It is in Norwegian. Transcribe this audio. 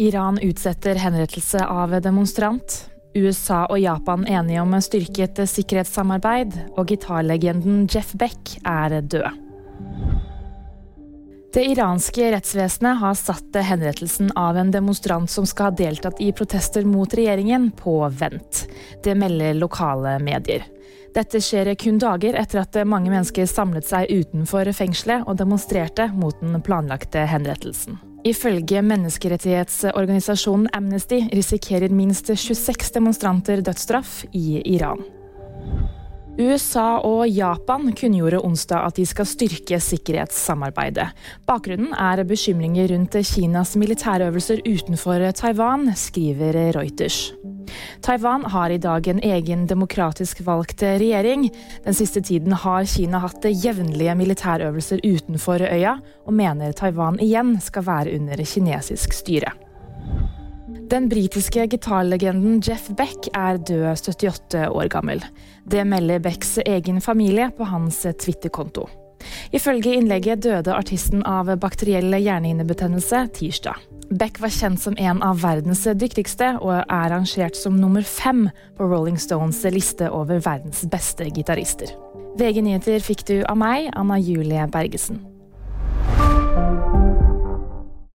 Iran utsetter henrettelse av demonstrant. USA og Japan enige om styrket sikkerhetssamarbeid, og gitarlegenden Jeff Beck er død. Det iranske rettsvesenet har satt henrettelsen av en demonstrant som skal ha deltatt i protester mot regjeringen, på vent. Det melder lokale medier. Dette skjer kun dager etter at mange mennesker samlet seg utenfor fengselet og demonstrerte mot den planlagte henrettelsen. Ifølge menneskerettighetsorganisasjonen Amnesty risikerer minst 26 demonstranter dødsstraff i Iran. USA og Japan kunngjorde onsdag at de skal styrke sikkerhetssamarbeidet. Bakgrunnen er bekymringer rundt Kinas militærøvelser utenfor Taiwan, skriver Reuters. Taiwan har i dag en egen demokratisk valgt regjering. Den siste tiden har Kina hatt jevnlige militærøvelser utenfor øya, og mener Taiwan igjen skal være under kinesisk styre. Den britiske gitarlegenden Jeff Beck er død 78 år gammel. Det melder Becks egen familie på hans Twitter-konto. Ifølge innlegget døde artisten av bakteriell hjernehinnebetennelse tirsdag. Beck var kjent som en av verdens dyktigste, og er rangert som nummer fem på Rolling Stones liste over verdens beste gitarister. VG nyheter fikk du av meg, Anna Julie Bergesen.